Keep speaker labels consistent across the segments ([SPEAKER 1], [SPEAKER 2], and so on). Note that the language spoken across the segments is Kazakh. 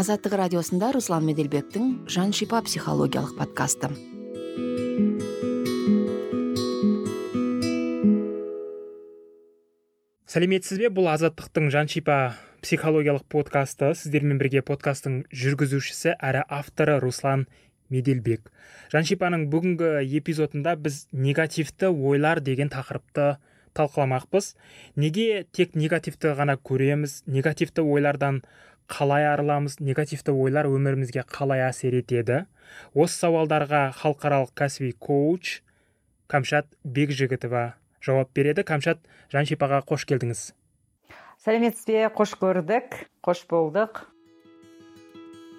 [SPEAKER 1] азаттық радиосында руслан меделбектің жан шипа психологиялық подкасты.
[SPEAKER 2] Сәлеметсіз бе? Бұл азаттықтың жаншипа психологиялық подкасты. Сіздермен бірге подкасттың жүргізушісі әрі авторы руслан меделбек. Жаншипаның бүгінгі эпизодында біз негативті ойлар деген тақырыпты талқыламақпыз. Неге тек негативті ғана көреміз? Негативті ойлардан қалай арыламыз негативті ойлар өмірімізге қалай әсер етеді? Осы сауалдарға халықаралық кәсіби коуч кәмшат бекжігітова жауап береді. Кәмшат жаншипаға қош келдіңіз.
[SPEAKER 3] Сәлеметсіз бе? Қош көрдік. Қош болдық.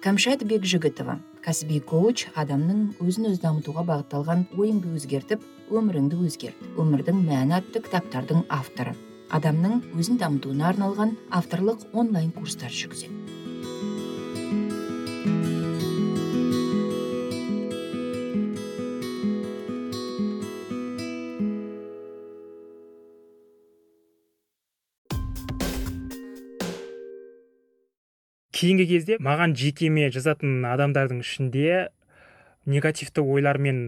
[SPEAKER 1] Кәмшат бекжігітова кәсіби коуч адамның өзін өзі дамытуға бағытталған ойыңды өзгертіп өміріңді өзгерт. Өмірдің мәні атты кітаптардың авторы. Адамның өзін дамытуына арналған авторлық онлайн курстар жүргізеді.
[SPEAKER 2] Кейінгі кезде маған жекеме жазатын адамдардың ішінде негативті ойлармен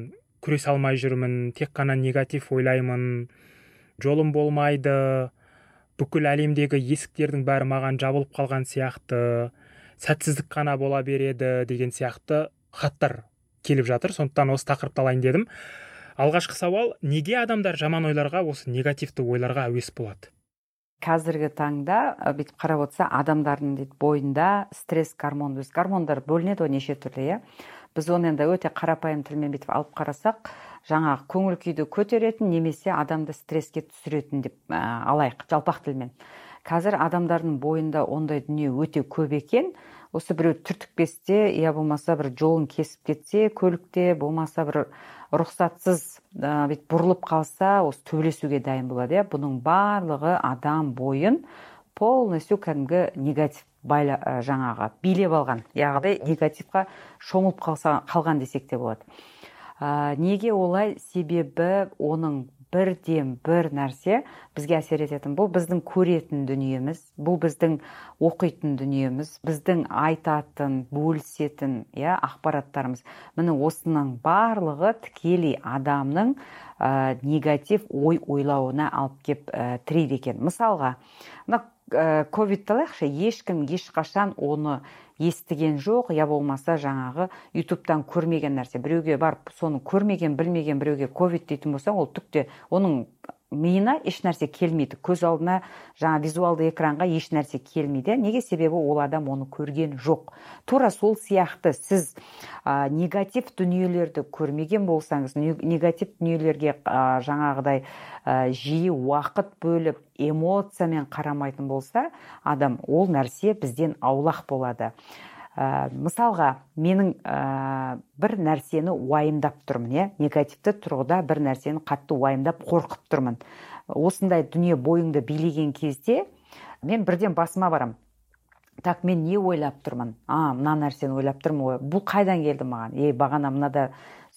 [SPEAKER 2] күресе алмай жүрмін тек қана негатив ойлаймын жолым болмайды бүкіл әлемдегі есіктердің бәрі маған жабылып қалған сияқты сәтсіздік қана бола береді деген сияқты хаттар келіп жатыр. Сондықтан осы тақырыпты алайын дедім. Алғашқы сауал неге адамдар жаман ойларға осы негативті ойларға әуес болады?
[SPEAKER 3] Қазіргі таңда бүйтіп қарап отырса адамдардың дейді бойында стресс гормоны біз гормондар бөлінеді ғой неше түрлі иә. Біз оны енді өте қарапайым тілмен бүйтіп алып қарасақ жаңағы көңіл күйді көтеретін немесе адамды стресске түсіретін деп ә, алайық жалпақ тілмен. Қазір адамдардың бойында ондай дүние өте көп екен. Осы біреу түртікпесте я болмаса бір жолын кесіп кетсе көлікте болмаса бір рұқсатсыз ә, бұрылып қалса осы төбелесуге дайын болады иә. Бұның барлығы адам бойын полностью кәдімгі негатив байла, ә, жаңағы билеп алған яғни негативқа шомылып қалса, қалған десек те болады. Ә, неге олай? Себебі оның бірден бір нәрсе бізге әсер ететін бұл біздің көретін дүниеміз бұл біздің оқитын дүниеміз біздің айтатын бөлісетін иә ақпараттарымыз. Міне осының барлығы тікелей адамның ә, негатив ой ойлауына алып кеп ә, тірейді екен. Мысалға мына ковидті алайықшы ешкім ешқашан оны естіген жоқ. Я болмаса жаңағы ютубтан көрмеген нәрсе. Біреуге барып соны көрмеген білмеген біреуге ковид дейтін болсаң ол түкте оның миына еш нәрсе келмейді. Көз алдына жаңа визуалды экранға еш нәрсе келмейді. Неге себебі ол адам оны көрген жоқ? Тура сол сияқты. Сіз ә, негатив дүниелерді көрмеген болсаңыз негатив дүниелерге ә, жаңағыдай ә, жиі уақыт бөліп эмоциямен қарамайтын болса адам ол нәрсе бізден аулақ болады. Ә, мысалға менің ә, бір нәрсені уайымдап тұрмын иә? Негативті тұрғыда бір нәрсені қатты уайымдап қорқып тұрмын. Осындай дүние бойыңды билеген кезде мен бірден басыма барам. Так мен не ойлап тұрмын? А мына нәрсені ойлап тұрмын ғой бұл қайдан келді маған? Ей бағана мынада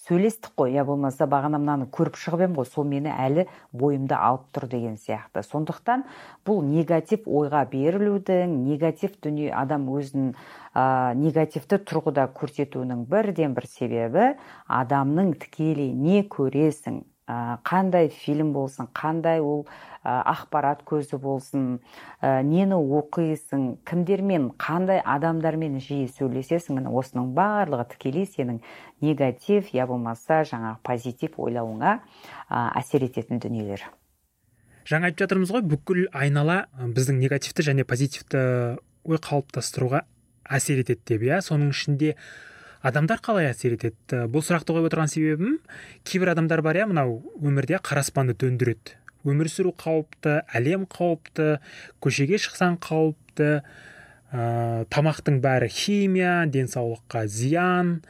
[SPEAKER 3] сөйлестік қой. Я болмаса бағана мынаны көріп шығып едім ғой. Сол мені әлі бойымда алып тұр деген сияқты. Сондықтан бұл негатив ойға берілудің негатив дүние адам өзін ә, негативті тұрғыда көрсетуінің бірден бір себебі адамның тікелей не көресің ә, қандай фильм болсын қандай ол ақпарат көзі болсын ә, нені оқисың кімдермен қандай адамдармен жиі сөйлесесің міне осының барлығы тікелей сенің негатив я болмаса жаңағы позитив ойлауыңа ә, әсер ететін дүниелер.
[SPEAKER 2] Жаңа айтып жатырмыз ғой бүкіл айнала біздің негативті және позитивті ой қалыптастыруға әсер етеді деп иә? Соның ішінде адамдар қалай әсер етеді? Бұл сұрақты қойып отырған себебім кейбір адамдар бар иә мынау өмірде қара аспанды төндіреді. Өмір сүру қауіпті әлем қауіпті көшеге шықсаң қауіпті ә, тамақтың бәрі химия денсаулыққа зиян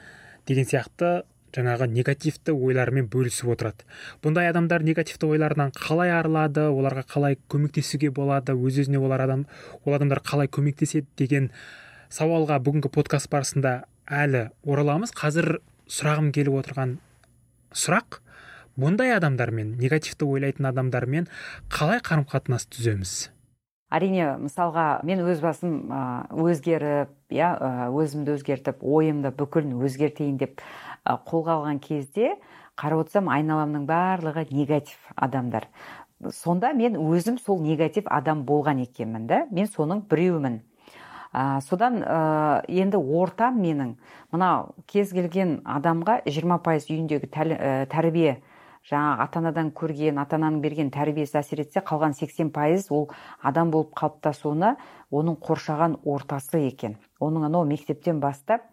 [SPEAKER 2] деген сияқты жаңағы негативті ойлармен бөлісіп отырады. Бұндай адамдар негативті ойларынан қалай арылады оларға қалай көмектесуге болады өз өзіне олар адам ол адамдар қалай көмектеседі деген сауалға бүгінгі подкаст барысында әлі ораламыз. Қазір сұрағым келіп отырған сұрақ бұндай адамдармен негативті ойлайтын адамдармен қалай қарым қатынас түземіз?
[SPEAKER 3] Әрине мысалға мен өз басым өзгеріп иә өзімді өзгертіп ойымды бүкілін өзгертейін деп қолға алған кезде қарап отырсам айналамның барлығы негатив адамдар. Сонда мен өзім сол негатив адам болған екенмін да мен соның біреуімін. Ә, содан ә, енді ортам менің. Мына кез келген адамға 20 пайыз үйіндегі тәрбие жаңағы ата анадан көрген ата ананың берген тәрбиесі әсер етсе қалған 80 пайыз ол адам болып қалыптасуына оның қоршаған ортасы екен. Оның анау мектептен бастап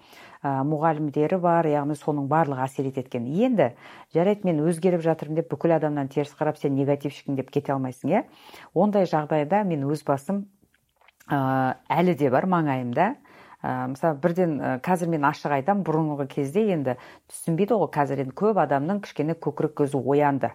[SPEAKER 3] ә, мұғалімдері бар яғни соның барлығы әсер етеді енді жарайды мен өзгеріп жатырмын деп бүкіл адамнан теріс қарап сен негативщиксің деп кете алмайсың иә? Ондай жағдайда мен өз басым ә, әлі де бар маңайымда ә, мысалы бірден ә, қазір мен ашық айтамын бұрынғы кезде енді түсінбейді ғой қазір енді көп адамның кішкене көкірек көзі оянды.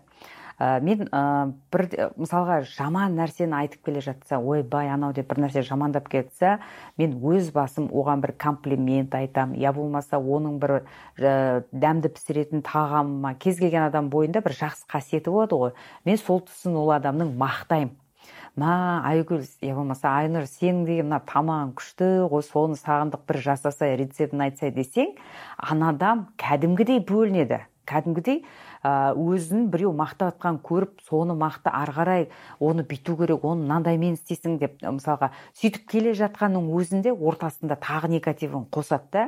[SPEAKER 3] Ә, мен ә, бір мысалға жаман нәрсені айтып келе жатса ойбай анау деп бір нәрсе жамандап кетсе мен өз басым оған бір комплимент айтам, я болмаса оның бір ә, дәмді пісіретін тағамыма кез келген адам бойында бір жақсы қасиеті болады ғой. Мен сол тұсын ол адамның мақтаймын. Мә айгүл я болмаса айнұр сенің деген мына тамағың күшті ғой соны сағындық бір жасаса рецептін айтса десең ана адам кәдімгідей бөлінеді. Кәдімгідей өзін біреу мақтап жатқанын көріп соны мақты ары қарай оны бүйту керек оны мынандаймен істейсің деп мысалға сөйтіп келе жатқанның өзінде ортасында тағы негативін қосады да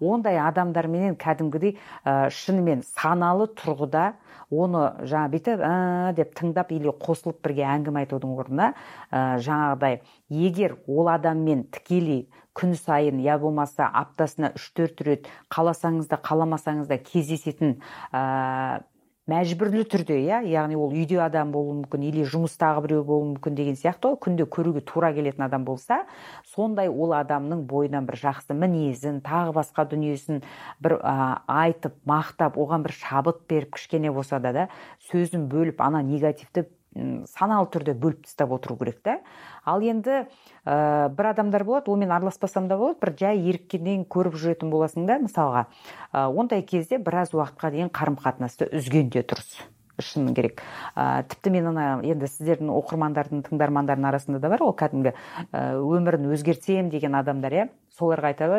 [SPEAKER 3] ондай адамдарменен кәдімгідей ә, шынымен саналы тұрғыда оны жаңа бүйтіп ә, деп тыңдап или қосылып бірге әңгіме айтудың орнына ә, жаңағыдай егер ол адаммен тікелей күн сайын я болмаса аптасына үш төрт рет қаласаңыз да қаламасаңыз да кездесетін мәжбүрлі түрде иә? Яғни ол үйде адам болуы мүмкін или жұмыстағы біреу болуы мүмкін деген сияқты ғой. Күнде көруге тура келетін адам болса сондай ол адамның бойынан бір жақсы мінезін тағы басқа дүниесін бір ә, айтып мақтап оған бір шабыт беріп кішкене болса да да сөзін бөліп ана негативті саналы түрде бөліп тастап отыру керек та ал енді ә, бір адамдар болады онымен араласпасам да болады бір жай еріккеннен көріп жүретін боласың да мысалға. Ә, ондай кезде біраз уақытқа дейін қарым қатынасты үзген де дұрыс. Шыны керек. Ә, тіпті мен ана енді сіздердің оқырмандардың тыңдармандардың арасында да бар ғой кәдімгі өмірін өзгертсем деген адамдар иә? Соларға айтар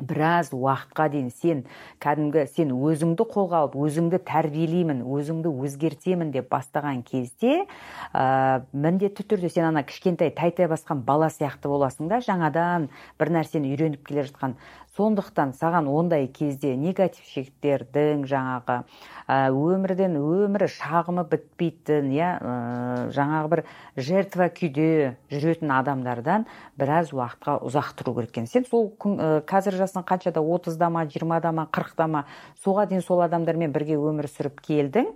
[SPEAKER 3] біраз уақытқа дейін сен кәдімгі сен өзіңді қолға алып өзіңді тәрбиелеймін өзіңді өзгертемін деп бастаған кезде ә, міндетті түрде сен ана кішкентай тәй тәй басқан бала сияқты боласың да жаңадан бір нәрсені үйреніп келе жатқан сондықтан саған ондай кезде негативщиктердің жаңағы өмірден өмірі шағымы бітпейтін иә жаңағы бір жертва күйде жүретін адамдардан біраз уақытқа ұзақ тұру керек екен. Сен сол қазір жасың қаншада? отызда ма жиырмада ма қырықта ма? Соға дейін сол адамдармен бірге өмір сүріп келдің.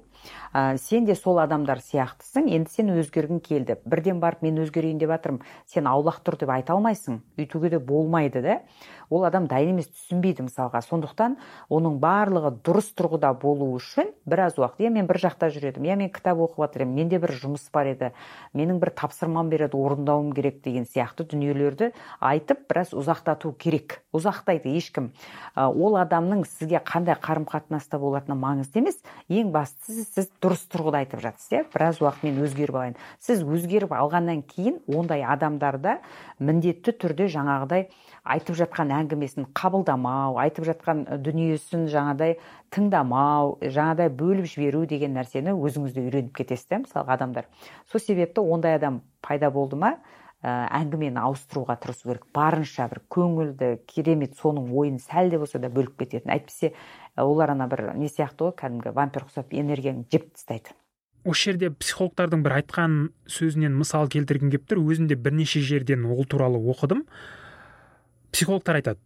[SPEAKER 3] Ә, сен де сол адамдар сияқтысың. Енді сен өзгергің келді. Бірден барып мен өзгерейін деп жатырмын сен аулақ тұр деп айта алмайсың. Өйтуге де болмайды да. Ол адам дайын емес түсінбейді мысалға. Сондықтан оның барлығы дұрыс тұрғыда болу үшін біраз уақыт иә мен бір жақта жүр едім иә мен кітап оқып жатыр едім менде бір жұмыс бар еді менің бір тапсырмам береді орындауым керек деген сияқты дүниелерді айтып біраз ұзақтату керек. Ұзақтайды ешкім. Ол адамның сізге қандай қарым қатынаста болатыны маңызды емес. Ең бастысы сіз дұрыс тұрғыда айтып жатырсыз иә. Біраз уақыт мен өзгеріп алайын. Сіз өзгеріп алғаннан кейін ондай адамдарда міндетті түрде жаңағыдай айтып жатқан әңгімесін қабылдамау айтып жатқан дүниесін жаңадай тыңдамау жаңадай бөліп жіберу деген нәрсені өзіңізде үйреніп кетесіз да мысалға адамдар. Сол себепті ондай адам пайда болды ма әңгімені ауыстыруға тырысу керек. Барынша бір көңілді керемет соның ойын сәл де болса да бөліп кететін. Әйтпесе олар ана бір не сияқты ғой кәдімгі вампир ұқсап энергияны жеп тастайды.
[SPEAKER 2] Осы жерде психологтардың бір айтқан сөзінен мысал келтіргім келіп тұр. Өзім де бірнеше жерден ол туралы оқыдым. Психологтар айтады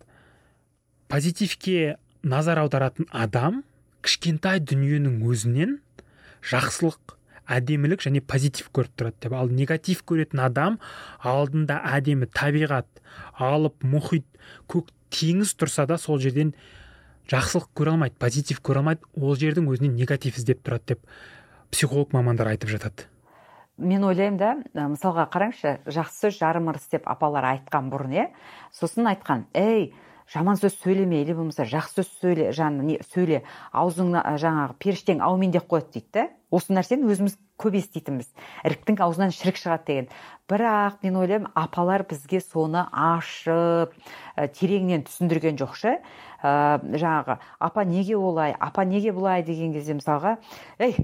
[SPEAKER 2] позитивке назар аударатын адам кішкентай дүниенің өзінен жақсылық әдемілік және позитив көріп тұрады деп. Ал негатив көретін адам алдында әдемі табиғат алып мұхит көк теңіз тұрса да сол жерден жақсылық көре алмайды позитив көре алмайды ол жердің өзінен негатив іздеп тұрады деп психолог мамандар айтып жатады
[SPEAKER 3] мен ойлаймын да мысалға қараңызшы жақсы сөз жарым ырыс деп апалар айтқан бұрын иә сосын айтқан ей жаман сөз сөйлеме или болмаса жақсы сөз сөйле жаңағы не сөйле аузыңна жаңағы періштең әумин деп қояды дейді да. Осы нәрсені өзіміз көп еститінбіз іріктің аузынан шірік шығады деген. Бірақ мен ойлаймын апалар бізге соны ашып ә, тереңнен түсіндірген жоқ шы ә, жаңағы апа неге олай апа неге бұлай? деген кезде мысалға ей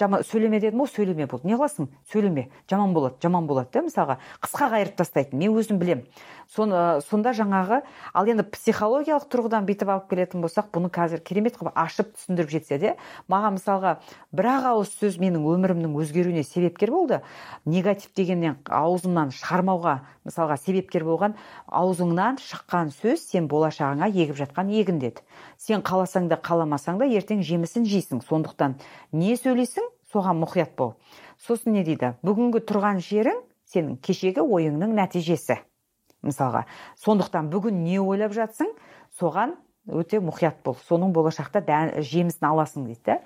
[SPEAKER 3] жаман сөйлеме дедім ғой сөйлеме болды. Не қыласың? Сөйлеме. Жаман болады жаман болады да мысалға. Қысқа қайырып тастайтын. Мен өзім білем. соны сонда жаңағы ал енді психологиялық тұрғыдан бүйтіп алып келетін болсақ бұны қазір керемет қылып ашып түсіндіріп жетсе де маған мысалға бір ақ ауыз сөз менің өмірімнің өзгеруіне себепкер болды. Негатив дегеннен аузымнан шығармауға мысалға себепкер болған аузыңнан шыққан сөз сен болашағыңа егіп жатқан егін деді. Сен қаласаң да қаламасаң да ертең жемісін жейсің. Сондықтан не сөйлейсің соған мұқият бол. Сосын не дейді? Бүгінгі тұрған жерің сенің кешегі ойыңның нәтижесі. Мысалға сондықтан бүгін не ойлап жатсың? Соған өте мұқият бол. Соның болашақта жемісін аласың дейді.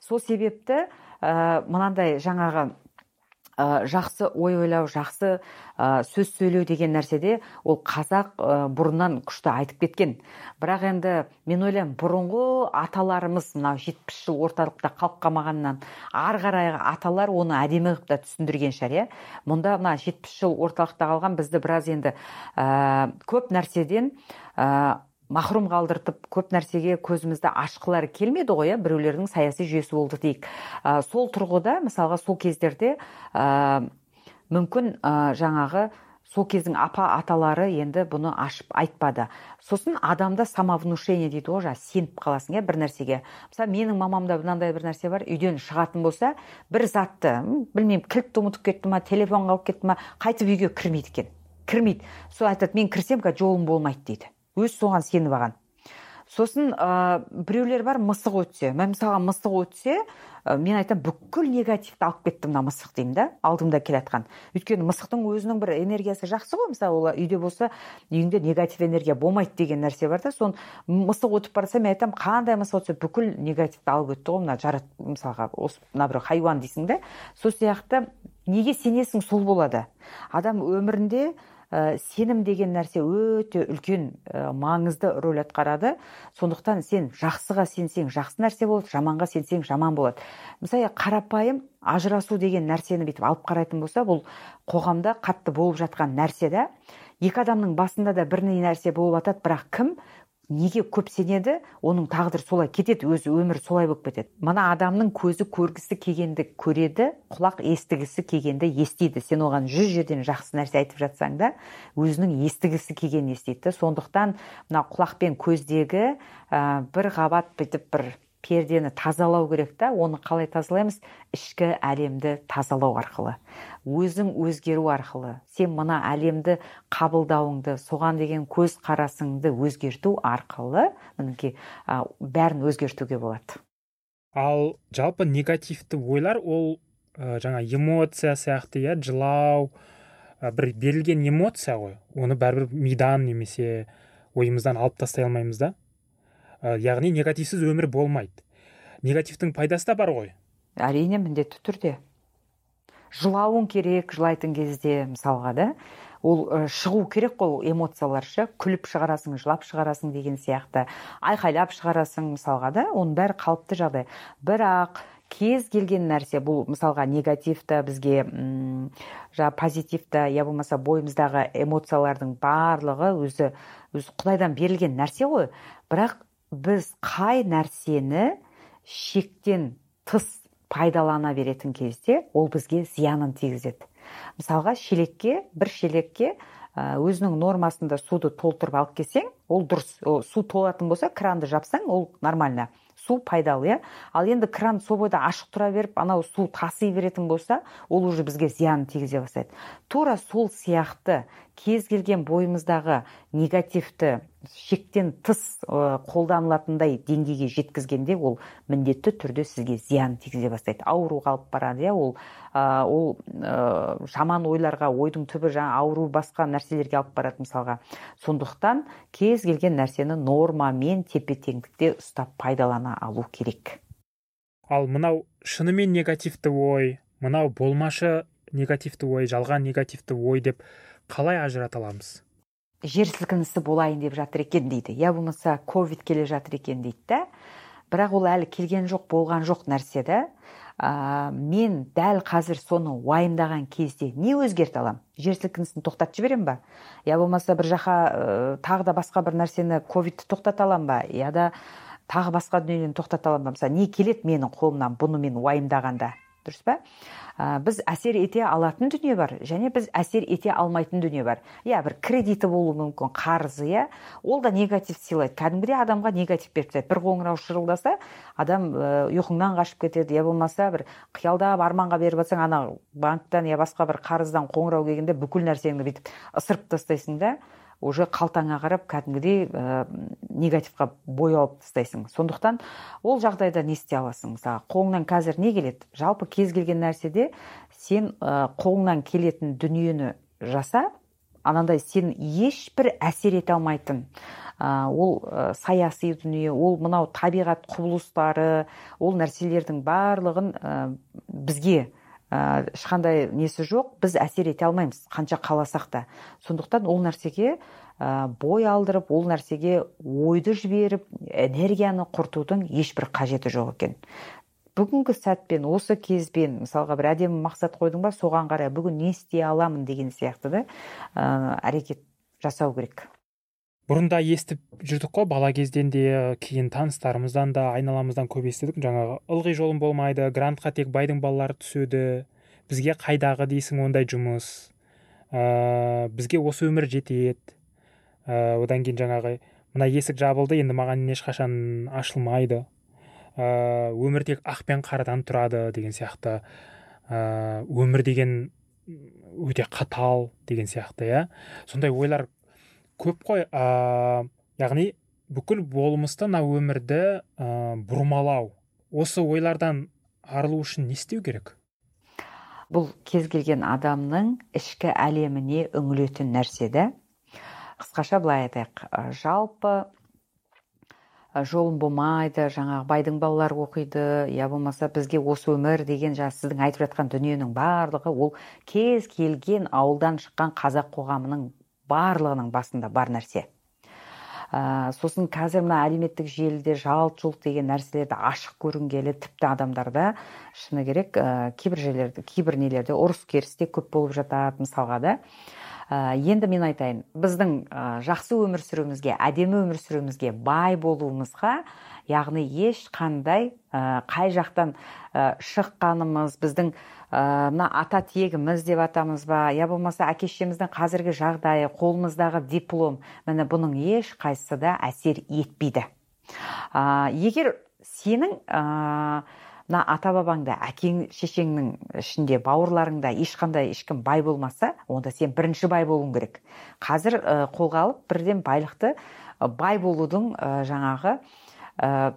[SPEAKER 3] Сол себепті ә, мынандай жаңағы ә, жақсы ой ойлау жақсы ә, сөз сөйлеу деген нәрседе ол қазақ ә, бұрыннан күшті айтып кеткен. Бірақ енді мен ойлаймын бұрынғы аталарымыз мынау жетпіс жыл орталықта қалып қалмағаннан ары қарай аталар оны әдемі қылып та түсіндірген шығар иә мұнда мына жетпіс жыл орталықта қалған бізді біраз енді көп нәрседен махрұм қалдыртып көп нәрсеге көзімізді ашқылары келмеді ғой иә? Біреулердің саяси жүйесі болды дейік. Ә, сол тұрғыда мысалға сол кездерде ә, мүмкін ә, жаңағы сол кездің апа аталары енді бұны ашып айтпады. Сосын адамда самовнушение дейді ғой жаңағы сеніп қаласың иә бір нәрсеге. Мысалы менің мамамда мынандай бір нәрсе бар үйден шығатын болса бір затты білмеймін кілтті ұмытып кетті ма телефон қалып кетті ма қайтып үйге кірмейді екен. Кірмейді. Сол айтады мен кірсем қазір жолым болмайды дейді. Өзі соған сеніп алған. Сосын ә, біреулер бар мысық өтсе. Мен мысалға мысық өтсе ә, мен айтамын бүкіл негативті алып кетті мына мысық деймін да алдымда келе жатқан өйткені мысықтың өзінің бір энергиясы жақсы ғой мысалы ол үйде болса үйіңде негатив энергия болмайды деген нәрсе бар да. Соны мысық өтіп бара мен айтамын қандай мысық өтсе бүкіл негативті алып өтті ғой мына жарат мысалға осы мына бір хайуан дейсің да. Сол сияқты неге сенесің сол болады. Адам өмірінде ә, сенім деген нәрсе өте үлкен ә, маңызды рөл атқарады. Сондықтан сен жақсыға сенсең жақсы нәрсе болады жаманға сенсең жаман болады. Мысалы қарапайым ажырасу деген нәрсені бүйтіп алып қарайтын болса бұл қоғамда қатты болып жатқан нәрсе да екі адамның басында да бір нәрсе болып жатады бірақ кім? Неге көп сенеді? Оның тағдыры солай кетеді өзі өмірі солай болып кетеді. Мына адамның көзі көргісі келгенді көреді құлақ естігісі келгенді естиді. Сен оған жүз жерден жақсы нәрсе айтып жатсаң да өзінің естігісі келгенін естиді. Сондықтан мына құлақ пен көздегі ә, бір қабат бүйтіп бір пердені тазалау керек та. Оны қалай тазалаймыз? Ішкі әлемді тазалау арқылы. Өзің өзгеру арқылы. Сен мына әлемді қабылдауыңды соған деген көз қарасыңды өзгерту арқылы мінекей бәрін өзгертуге болады.
[SPEAKER 2] Ал жалпы негативті ойлар ол ә, жаңа эмоция сияқты иә жылау ә, бір берілген эмоция ғой. Оны бәрібір мидан немесе ойымыздан алып тастай алмаймыз да. Яғни негативсіз өмір болмайды. Негативтің пайдасы да бар ғой.
[SPEAKER 3] Әрине міндетті түрде. Жылауың керек жылайтын кезде мысалға да? Ол ә, шығу керек қой эмоциялар ше күліп шығарасың жылап шығарасың деген сияқты. Айқайлап шығарасың мысалға да? Оның бәрі қалыпты жағдай. Бірақ кез келген нәрсе бұл мысалға негативті бізге м позитивті я болмаса бойымыздағы эмоциялардың барлығы өзі өзі құдайдан берілген нәрсе ғой. Бірақ біз қай нәрсені шектен тыс пайдалана беретін кезде ол бізге зиянын тигізеді. Мысалға шелекке бір шелекке өзінің нормасында суды толтырып алып келсең ол дұрыс. Ол су толатын болса кранды жапсаң ол нормально. Су пайдалы иә. Ал енді кран сол бойда ашық тұра беріп анау су таси беретін болса ол уже бізге зиянын тигізе бастайды. Тура сол сияқты кез келген бойымыздағы негативті шектен тыс қолданылатындай деңгейге жеткізгенде ол міндетті түрде сізге зиян тигізе бастайды. Ауруға алып барады иә. Ол ә, ол ә, жаман ойларға ойдың түбі жаңа ауру басқа нәрселерге алып барады мысалға. Сондықтан кез келген нәрсені нормамен тепе теңдікте ұстап пайдалана алу керек.
[SPEAKER 2] Ал мынау шынымен негативті ой мынау болмашы негативті ой жалған негативті ой деп қалай ажырата аламыз?
[SPEAKER 3] Жер сілкінісі болайын деп жатыр екен дейді. Я болмаса ковид келе жатыр екен дейді да бірақ ол әлі келген жоқ болған жоқ нәрсе да ә, мен дәл қазір соны уайымдаған кезде не өзгерте аламын жер сілкінісін тоқтатып жіберемін ба? Я болмаса бір жаққа ә, тағы да басқа бір нәрсені ковидті тоқтата аламын ба? Я да тағы басқа дүниені тоқтата аламын ба? Мысалы не келеді менің қолымнан бұны мен уайымдағанда? Дұрыс па? Ә, біз әсер ете алатын дүние бар және біз әсер ете алмайтын дүние бар. Иә бір кредиті болуы мүмкін қарызы иә. Ол да негатив сыйлайды. Кәдімгідей адамға негатив беріп тастайды. Бір қоңырау шырылдаса адам ұйқыңнан қашып кетеді. Я болмаса бір қиялдап арманға беріп жатсаң ана банктан я басқа бір қарыздан қоңырау келгенде бүкіл нәрсеңді бүйтіп ысырып тастайсың да уже қалтаңа қарап кәдімгідей ә, негативқа бой алып тастайсың. Сондықтан ол жағдайда не істей аласың? Мысалы қолыңнан қазір не келеді? Жалпы кез келген нәрседе сен ә, қолыңнан келетін дүниені жаса анандай сен ешбір әсер ете алмайтын. Ә, ол ә, саяси дүние ол мынау табиғат құбылыстары ол нәрселердің барлығын бізге ешқандай несі жоқ біз әсер ете алмаймыз қанша қаласақ та. Сондықтан ол нәрсеге ә, бой алдырып ол нәрсеге ойды жіберіп энергияны құртудың ешбір қажеті жоқ екен. Бүгінгі сәтпен осы кезбен мысалға бір әдемі мақсат қойдың ба соған қарай бүгін не істей аламын деген сияқты да ә, әрекет жасау керек.
[SPEAKER 2] Бұрында естіп жүрдік қой бала кезден де кейін таныстарымыздан да айналамыздан көп естідік. Жаңағы ылғи жолым болмайды грантқа тек байдың балалары түседі. Бізге қайдағы дейсің ондай жұмыс? Ә, бізге осы өмір жетеді. Ә, одан кейін жаңағы мына есік жабылды енді маған ешқашан ашылмайды. Ә, өмір тек ақ пен қарадан тұрады деген сияқты. Ә, өмір деген өте қатал деген сияқты иә. Сондай ойлар көп қой ә, яғни бүкіл болмысты мына өмірді ә, бұрмалау. Осы ойлардан арылу үшін не істеу керек?
[SPEAKER 3] Бұл кез келген адамның ішкі әлеміне үңілетін нәрсе да қысқаша былай айтайық. Жалпы жолым болмайды жаңағы байдың балалары оқиды я болмаса бізге осы өмір деген жаңағы сіздің айтып жатқан дүниенің барлығы ол кез келген ауылдан шыққан қазақ қоғамының барлығының басында бар нәрсе. Ә, сосын қазір мына әлеуметтік желіде жалт жұлт деген нәрселерді ашық көрінгелі тіпті адамдарда шыны керек ә, кейбір жерлерде кейбір нелерде ұрыс керіс те көп болып жатады мысалға да. Ә, енді мен айтайын біздің ә, жақсы өмір сүруімізге әдемі өмір сүруімізге бай болуымызға яғни ешқандай ә, қай жақтан ә, шыққанымыз біздің мына ата тегіміз деп атамыз ба? Я болмаса әке шешеміздің қазіргі жағдайы қолымыздағы диплом. Міне бұның ешқайсысы да әсер етпейді. Ә, егер сенің мына ата бабаңда әкең шешеңнің ішінде бауырларыңда ешқандай ешкім бай болмаса онда сен бірінші бай болуың керек. Қазір ә, қолға алып бірден байлықты бай болудың ә, жаңағы ә,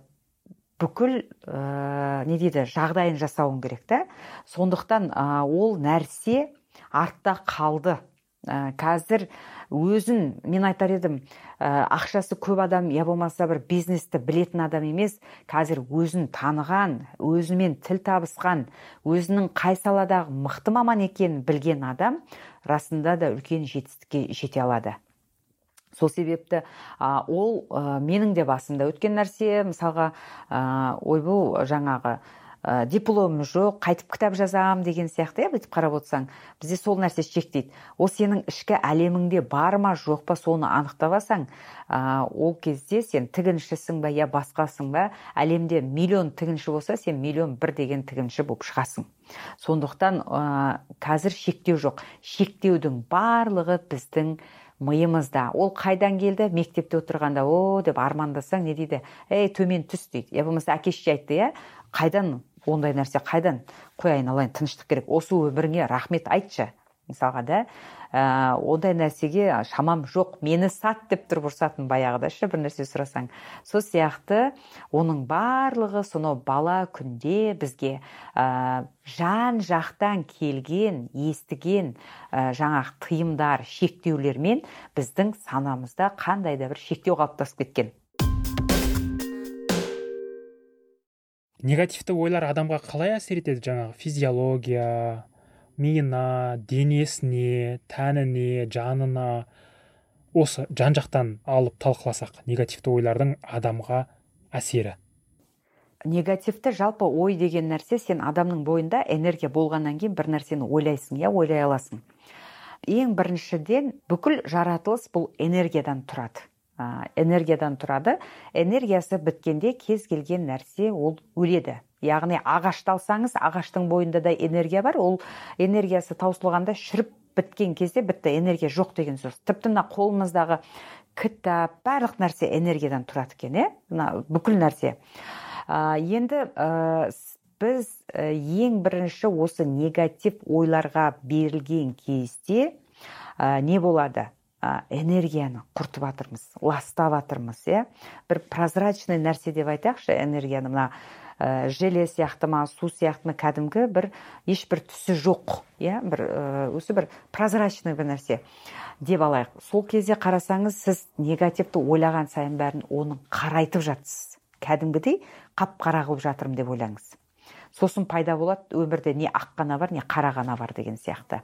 [SPEAKER 3] бүкіл ә, не дейді жағдайын жасауың керек та сондықтан ол нәрсе артта қалды. Ә, қазір өзін мен айтар едім ә, ақшасы көп адам я болмаса бір бизнесті білетін адам емес. Қазір өзін таныған өзімен тіл табысқан өзінің қай саладағы мықты маман екенін білген адам расында да үлкен жетістікке жете алады. Сол себепті ә, ол ә, менің де басымда өткен нәрсе. Мысалға ә, ойбу жаңағы ә, дипломым жоқ қайтып кітап жазам деген сияқты иә бүйтіп қарап отырсаң бізде сол нәрсе шектейді. Ол сенің ішкі әлеміңде бар ма жоқ па соны анықтап алсаң ә, ол кезде сен тігіншісің ба я басқасың ба? Әлемде миллион тігінші болса сен миллион бір деген тігінші болып шығасың. Сондықтан ә, қазір шектеу жоқ. Шектеудің барлығы біздің миымызда. Ол қайдан келді? Мектепте отырғанда о деп армандасаң не дейді? Ей төмен түс дейді. Я болмаса әке шеше айтты иә қайдан? Ондай нәрсе қайдан? Қой айналайын тыныштық керек. Осы өміріңе рахмет айтшы мысалға да ә, ондай нәрсеге шамам жоқ мені сат деп тұрып ұрсатын баяғыда ше бір нәрсе сұрасаң. Сол сияқты оның барлығы сонау бала күнде бізге ә, жан жақтан келген естіген ә, жаңағы тыйымдар шектеулермен біздің санамызда қандай да бір шектеу қалыптасып кеткен.
[SPEAKER 2] Негативті ойлар адамға қалай әсер етеді жаңағы физиология миына денесіне тәніне жанына осы жан жақтан алып талқыласақ негативті ойлардың адамға әсері.
[SPEAKER 3] Негативті жалпы ой деген нәрсе сен адамның бойында энергия болғаннан кейін бір нәрсені ойлайсың иә ойлай аласың. Ең біріншіден бүкіл жаратылыс бұл энергиядан тұрады. Энергиядан тұрады. Энергиясы біткенде кез келген нәрсе ол өледі. Яғни ағашты алсаңыз ағаштың бойында да энергия бар. Ол энергиясы таусылғанда шіріп біткен кезде бітті энергия жоқ деген сөз. Тіпті мына қолымыздағы кітап барлық нәрсе энергиядан тұрады екен иә мына бүкіл нәрсе. Ә, енді ә, біз ең бірінші осы негатив ойларға берілген кезде ә, не болады? Энергияны құртып жатырмыз ластап жатырмыз иә? Бір прозрачный нәрсе деп айтайықшы энергияны. Мына ә, желе сияқты ма су сияқты ма кәдімгі бір ешбір түсі жоқ иә? Бір осы бір прозрачный бір нәрсе деп алайық. Сол кезде қарасаңыз сіз негативті ойлаған сайын бәрін оның қарайтып жатсыз кәдімгідей қап қара қылып жатырмын деп ойлаңыз. Сосын пайда болады өмірде не ақ қана бар не қара ғана бар деген сияқты.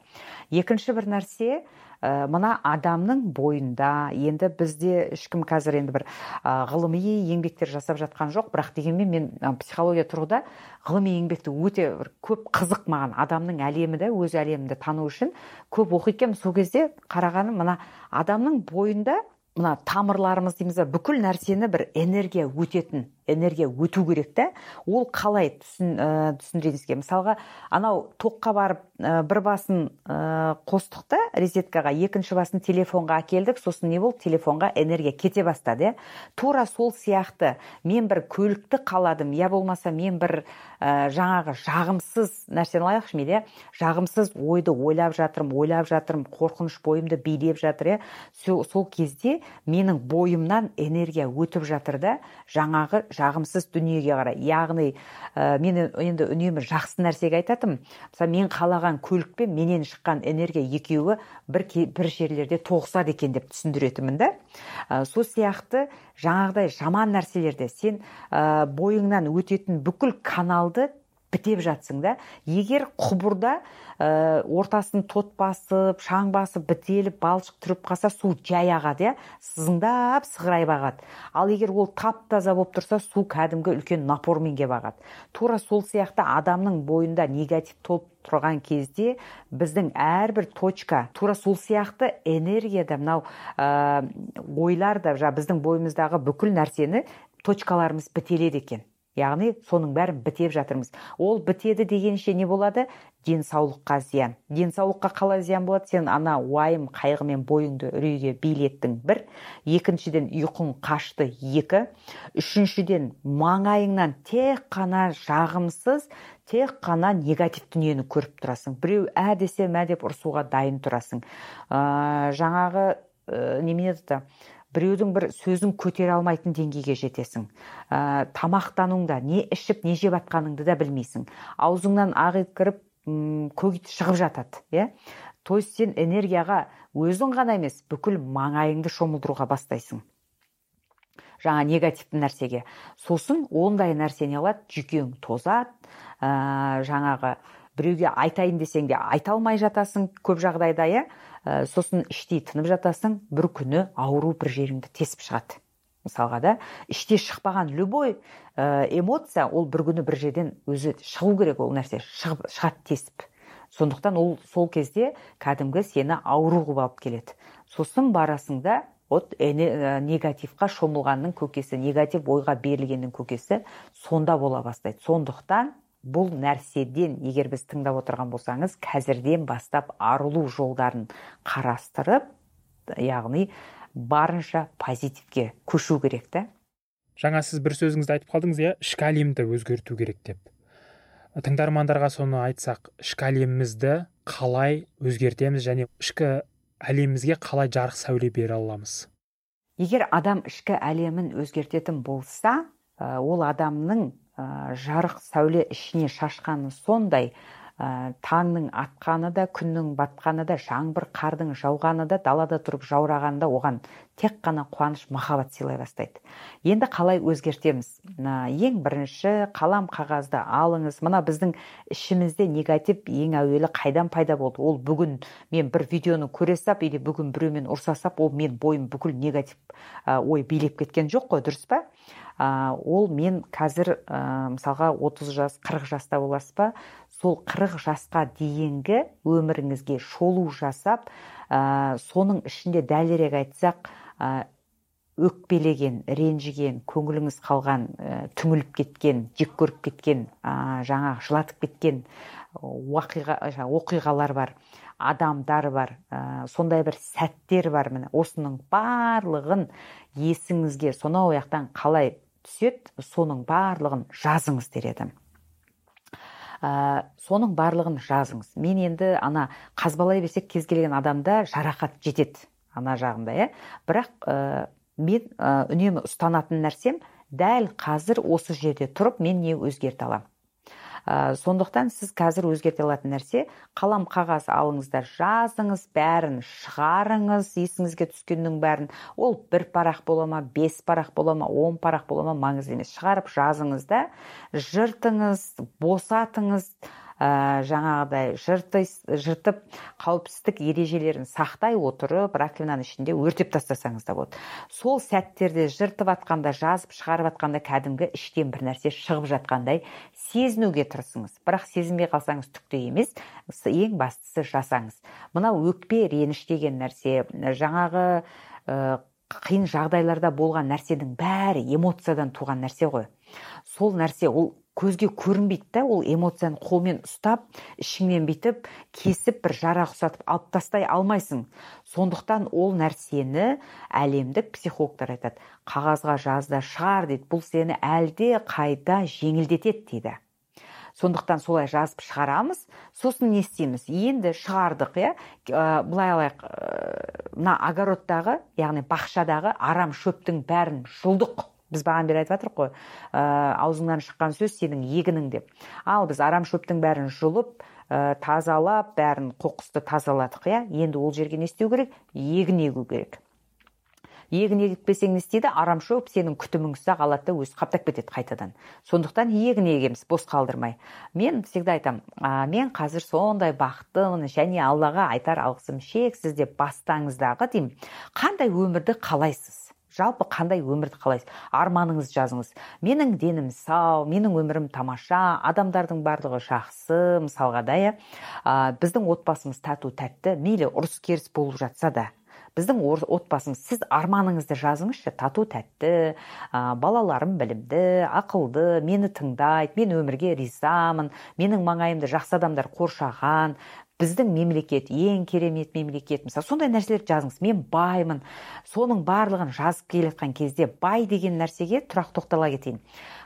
[SPEAKER 3] Екінші бір нәрсе ә, мына адамның бойында. Енді бізде ешкім қазір енді бір ә, ғылыми еңбектер жасап жатқан жоқ бірақ дегенмен мен психология тұрғыда ғылыми еңбекті өте бір көп қызық маған. Адамның әлемі да өз әлемімді тану үшін көп оқиды сол кезде қарағаным мына адамның бойында мына тамырларымыз дейміз ба бүкіл нәрсені бір энергия өтетін энергия өту керек та ол қалай түсін ә, түсіндірейін сізге мысалға анау тоққа барып ә, бір басын ә, қостық та резеткаға екінші басын телефонға әкелдік сосын не болды? Телефонға энергия кете бастады иә. Тура сол сияқты. Мен бір көлікті қаладым. Я болмаса мен бір ә, жаңағы жағымсыз нәрсені алайықшы мейлі иә. Жағымсыз ойды ойлап жатырмын ойлап жатырмын қорқыныш бойымды билеп жатыр иә. Сол кезде менің бойымнан энергия өтіп жатыр да жаңағы жағымсыз дүниеге қарай. Яғни ә, мен енді үнемі жақсы нәрсеге айтатынмын мысалы мен қалаған көлік пен менен шыққан энергия екеуі бір, бір жерлерде тоғысады екен деп түсіндіретінмін да. Ә, сол сияқты жаңағыдай жаман нәрселерде сен ә, бойыңнан өтетін бүкіл каналды бітеп жатсың да егер құбырда ә, ортасын тот басып шаң басып бітеліп балшық тұрып қалса су жай ағады иә? Сызыңдап сығырайып ағады. Ал егер ол тап таза болып тұрса су кәдімгі үлкен напормен келіп ағады тура сол сияқты адамның бойында негатив толып тұрған кезде біздің әрбір точка тура сол сияқты энергияда мынау ә, ойлар да біздің бойымыздағы бүкіл нәрсені точкаларымыз бітеледі екен. Яғни соның бәрін бітеп жатырмыз. Ол бітеді дегенше не болады? Денсаулыққа зиян. Денсаулыққа қалай зиян болады? Сен ана уайым қайғымен бойыңды үрейге билеттің бір. Екіншіден ұйқың қашты екі. Үшіншіден маңайыңнан тек қана жағымсыз тек қана негатив дүниені көріп тұрасың. Біреу ә десе мә деп ұрсуға дайын тұрасың. Ә, жаңағы ә, немене еді? Біреудің бір сөзін көтере алмайтын деңгейге жетесің. Ә, тамақтануыңда не ішіп не жеп жатқаныңды да білмейсің. Аузыңнан ақ кіріп көк шығып жатады иә? То есть сен энергияға өзің ғана емес бүкіл маңайыңды шомылдыруға бастайсың. Жаңа негативті нәрсеге. Сосын ондай нәрсе не қылады жүйкең тозады. Ә, жаңағы біреуге айтайын десең де айта алмай жатасың көп жағдайда иә? Ә, сосын іштей тынып жатасың бір күні ауру бір жеріңді тесіп шығады. Мысалға да іште шықпаған любой ә, эмоция ол бір күні бір жерден өзі шығу керек ол нәрсе шығып шығады тесіп. Сондықтан ол сол кезде кәдімгі сені ауру қылып алып келеді. Сосын барасың да вот ә, негативқа шомылғанның көкесі негатив ойға берілгеннің көкесі сонда бола бастайды. Сондықтан бұл нәрседен егер біз тыңдап отырған болсаңыз қазірден бастап арылу жолдарын қарастырып яғни барынша позитивке көшу керек та.
[SPEAKER 2] Жаңа сіз бір сөзіңізді айтып қалдыңыз иә ішкі әлемді өзгерту керек деп. Тыңдармандарға соны айтсақ ішкі әлемімізді қалай өзгертеміз және ішкі әлемімізге қалай жарық сәуле бере аламыз?
[SPEAKER 3] Егер адам ішкі әлемін өзгертетін болса ол адамның жарық сәуле ішіне шашқаны сондай ә, таңның атқаны да күннің батқаны да жаңбыр қардың жауғаны да далада тұрып жаурағаны да оған тек қана қуаныш махаббат сыйлай бастайды. Енді қалай өзгертеміз? Ең бірінші қалам қағазды алыңыз. Мына біздің ішімізде негатив ең әуелі қайдан пайда болды? Ол бүгін мен бір видеоны көре сап или бүгін біреумен ұрса сап ол мен бойым бүкіл негатив ой билеп кеткен жоқ қой дұрыс па? Ол мен қазір ә, мысалға 30 жас 40 жаста боласыз ба? Сол қырық жасқа дейінгі өміріңізге шолу жасап ә, соның ішінде дәлірек айтсақ ә, өкпелеген ренжіген көңіліңіз қалған ә, түңіліп кеткен жек көріп кеткен ә, жаңағы жылатып кеткен уақиға, оқиғалар бар адамдар бар ә, сондай бір сәттер бар міне. Осының барлығын есіңізге сонау жақтан қалай түседі соның барлығын жазыңыз дер едім. Ә, соның барлығын жазыңыз. Мен енді ана қазбалай берсек кез келген адамда жарақат жетеді ана жағында иә. Бірақ ә, мен ә, үнемі ұстанатын нәрсем дәл қазір осы жерде тұрып мен не өзгерте аламын. Ә, сондықтан сіз қазір өзгерте алатын нәрсе қалам қағаз алыңыздар жазыңыз бәрін шығарыңыз есіңізге түскеннің бәрін. Ол бір парақ бола ма бес парақ бола ма он парақ бола ма маңызды емес. Шығарып жазыңыз да жыртыңыз босатыңыз ә, жаңағыдай жыртып қауіпсіздік ережелерін сақтай отырып раковинаның ішінде өртеп тастасаңыз да болады. Сол сәттерде жыртып жатқанда жазып шығарып жатқанда кәдімгі іштен бір нәрсе шығып жатқандай сезінуге тырысыңыз. Бірақ сезінбей қалсаңыз түк те емес. Ең бастысы жасаңыз. Мынау өкпе реніш деген нәрсе жаңағы қиын жағдайларда болған нәрсенің бәрі эмоциядан туған нәрсе ғой. Сол нәрсе ол көзге көрінбейді да ол эмоцияны қолмен ұстап ішіңнен бүйтіп кесіп бір жара ұқсатып алып тастай алмайсың. Сондықтан ол нәрсені әлемдік психологтар айтады. Қағазға жаз да шығар дейді бұл сені әлде қайда жеңілдетеді дейді. Сондықтан солай жазып шығарамыз. Сосын не істейміз? Енді шығардық иә? Былай алайық мына огородтағы яғни бақшадағы арам шөптің бәрін жұлдық. Біз бағанадан бері айтып жатырмық қой. Ә, аузыңнан шыққан сөз сенің егінің деп. Ал біз арам шөптің бәрін жұлып ә, тазалап бәрін қоқысты тазаладық иә? Енді ол жерге не істеу керек? Егін егу керек. Егін екпесең не істейді? Арам шөп сенің күтіміңді ұзақ алады да өзі қаптап кетеді қайтадан. Сондықтан егін егеміз бос қалдырмай. Мен всегда айтамын мен қазір сондай бақыттымын және аллаға айтар алғысым шексіз деп бастаңыздағы деймін. Қандай өмірді қалайсыз? Жалпы қандай өмірді қалайсыз? Арманыңызды жазыңыз. Менің денім сау менің өмірім тамаша адамдардың барлығы жақсы мысалға да иә. Біздің отбасымыз тату тәтті мейлі ұрыс керіс болып жатса да. Біздің отбасымыз сіз арманыңызды жазыңызшы тату тәтті ә, балаларым білімді ақылды мені тыңдайды мен өмірге ризамын менің маңайымды жақсы адамдар қоршаған біздің мемлекет ең керемет мемлекет. Мысалы сондай нәрселерді жазыңыз. Мен баймын соның барлығын жазып келе жатқан кезде бай деген нәрсеге тұрақ тоқтала кетейін.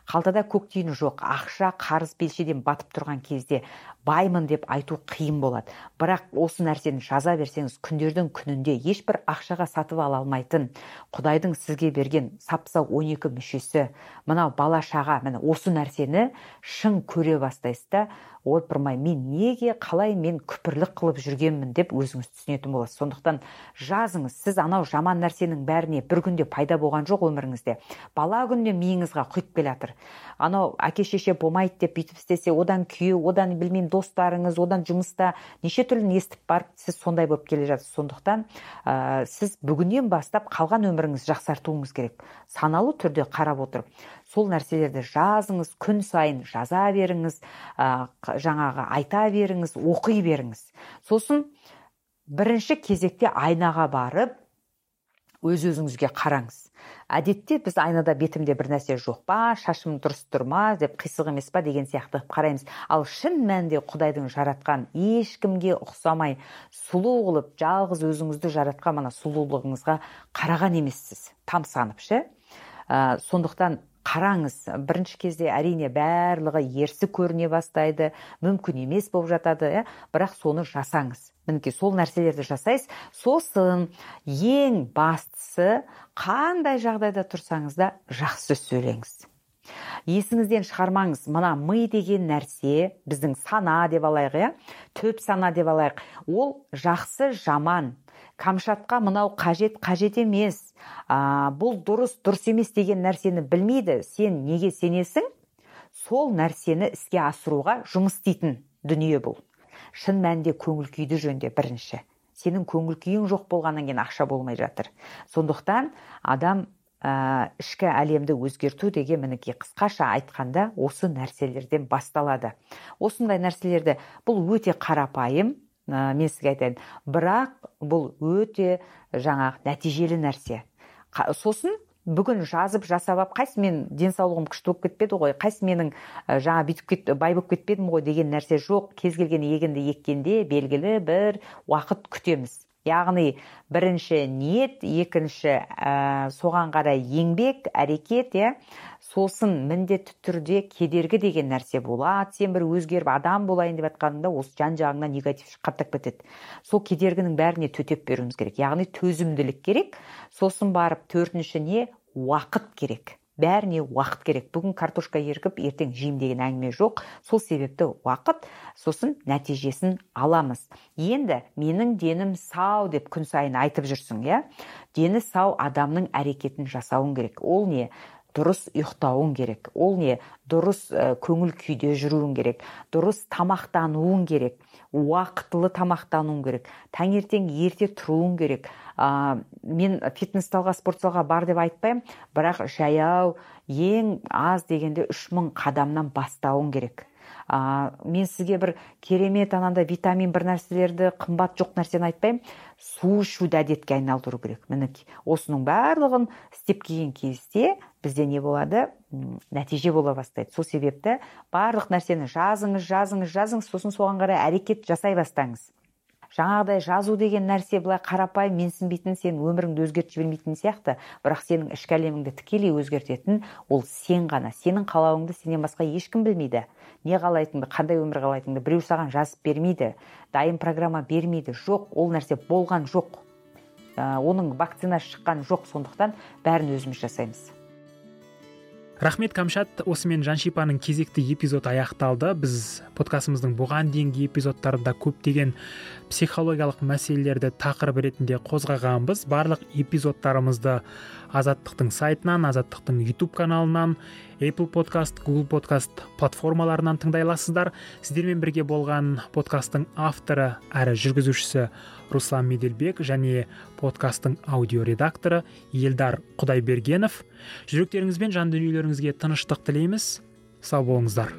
[SPEAKER 3] Қалтада көк тиын жоқ ақша қарыз белшеден батып тұрған кезде баймын деп айту қиын болады. Бірақ осы нәрсені жаза берсеңіз күндердің күнінде ешбір ақшаға сатып ала алмайтын құдайдың сізге берген сап сау 12 мүшесі. Мынау бала шаға міне осы нәрсені шын көре бастайсыз да ойпырмай мен неге қалай мен күпірлік қылып жүргенмін? деп өзіңіз түсінетін боласыз. Сондықтан жазыңыз сіз анау жаман нәрсенің бәріне бір күнде пайда болған жоқ өміріңізде. Бала күнде миыңызға құйып келе жатыр анау әке шеше болмайды деп бүйтіп істесе одан күйеу одан білмеймін достарыңыз одан жұмыста неше түрліні естіп барып сіз сондай болып келе жатырсыз сондықтан ә, сіз бүгіннен бастап қалған өміріңізді жақсартуыңыз керек. Саналы түрде қарап отырып сол нәрселерді жазыңыз күн сайын жаза беріңіз ә, жаңағы айта беріңіз оқи беріңіз. Сосын бірінші кезекте айнаға барып өз өзіңізге қараңыз. Әдетте біз айнада бетімде бір нәрсе жоқ па шашым дұрыс тұр ма деп қисық емес па деген сияқты қараймыз. Ал шын мәнінде құдайдың жаратқан ешкімге ұқсамай сұлу қылып жалғыз өзіңізді жаратқан мына сұлулығыңызға қараған емессіз. Тамсанып ше? Ә, сондықтан қараңыз бірінші кезде әрине барлығы ерсі көріне бастайды мүмкін емес болып жатады иә? Бірақ соны жасаңыз. Мінекей сол нәрселерді жасайсыз. Сосын ең бастысы қандай жағдайда тұрсаңыз да жақсы сөйлеңіз. Есіңізден шығармаңыз мына ми деген нәрсе біздің сана деп алайық иә? Төп сана деп алайық. Ол жақсы жаман. Камшатқа мынау қажет қажет емес. А, бұл дұрыс дұрыс емес деген нәрсені білмейді. Сен неге сенесің? Сол нәрсені іске асыруға жұмыс істейтін дүние бұл. Шын мәнінде көңіл күйді жөнде бірінші. Сенің көңіл күйің жоқ болғаннан кейін ақша болмай жатыр. Сондықтан адам ә, ішкі әлемді өзгерту деген мінекей қысқаша айтқанда осы нәрселерден басталады. Осындай нәрселерді бұл өте қарапайым ә, мен сізге айтайын. Бірақ бұл өте жаңағы нәтижелі нәрсе. Сосын бүгін жазып жасап қайсы мен денсаулығым күшті болып кетпеді ғой қайсы менің ә, жаңа бүйтіп кет, бай болып кетпедім ғой деген нәрсе жоқ. Кез келген егінді еккенде белгілі бір уақыт күтеміз. Яғни бірінші ниет екінші ә, соған қарай еңбек әрекет иә. Сосын міндетті түрде кедергі деген нәрсе болады сен бір өзгеріп адам болайын деп жатқаныңда осы жан жағыңнан негатив қаптап кетеді. Сол кедергінің бәріне төтеп беруіміз керек. Яғни төзімділік керек сосын барып төртінші не уақыт керек. Бәріне уақыт керек. Бүгін картошка ергіп ертең жеймін деген әңгіме жоқ. Сол себепті уақыт сосын нәтижесін аламыз. Енді менің денім сау деп күн сайын айтып жүрсің иә? Дені сау адамның әрекетін жасауың керек. Ол не? Дұрыс ұйықтауың керек. Ол не? Дұрыс көңіл күйде жүруің керек. Дұрыс тамақтануың керек. Уақытылы тамақтануың керек. Таңертең ерте тұруың керек. Ә, мен фитнес залға спорт залға бар деп айтпаймын. Бірақ жаяу ең аз дегенде үш мың қадамнан бастауың керек. Ә, мен сізге бір керемет анандай витамин бір нәрселерді қымбат жоқ нәрсені айтпаймын. Су ішуді әдетке айналдыру керек. Мінекей осының барлығын істеп келген кезде бізде не болады? Нәтиже бола бастайды. Сол себепті барлық нәрсені жазыңыз жазыңыз жазыңыз. Сосын соған қарай әрекет жасай бастаңыз. Жаңағыдай жазу деген нәрсе былай қарапайым менсінбейтін сен өміріңді өзгертіп жібермейтін сияқты. Бірақ сенің ішкі әлеміңді тікелей өзгертетін ол сен ғана сенің қалауыңды сенен басқа ешкім білмейді. Не қалайтыныңды қандай өмір қалайтыныңды біреу саған жазып бермейді дайын программа бермейді. Жоқ ол нәрсе болған жоқ. Ә, оның вакцинасы шыққан жоқ. Сондықтан бәрін өзіміз жасаймыз.
[SPEAKER 2] Рахмет камшат. Осымен жаншипаның кезекті эпизоды аяқталды. Біз подкастымыздың бұған дейінгі эпизодтарында көптеген психологиялық мәселелерді тақырып ретінде қозғағанбыз. Барлық эпизодтарымызды азаттықтың сайтынан азаттықтың ютуб каналынан apple подкаст google подкаст платформаларынан тыңдай аласыздар. Сіздермен бірге болған подкасттың авторы әрі жүргізушісі руслан меделбек және подкасттың аудиоредакторы елдар құдайбергенов. Жүректеріңіз бен жан дүниелеріңізге тыныштық тілейміз. Сау болыңыздар.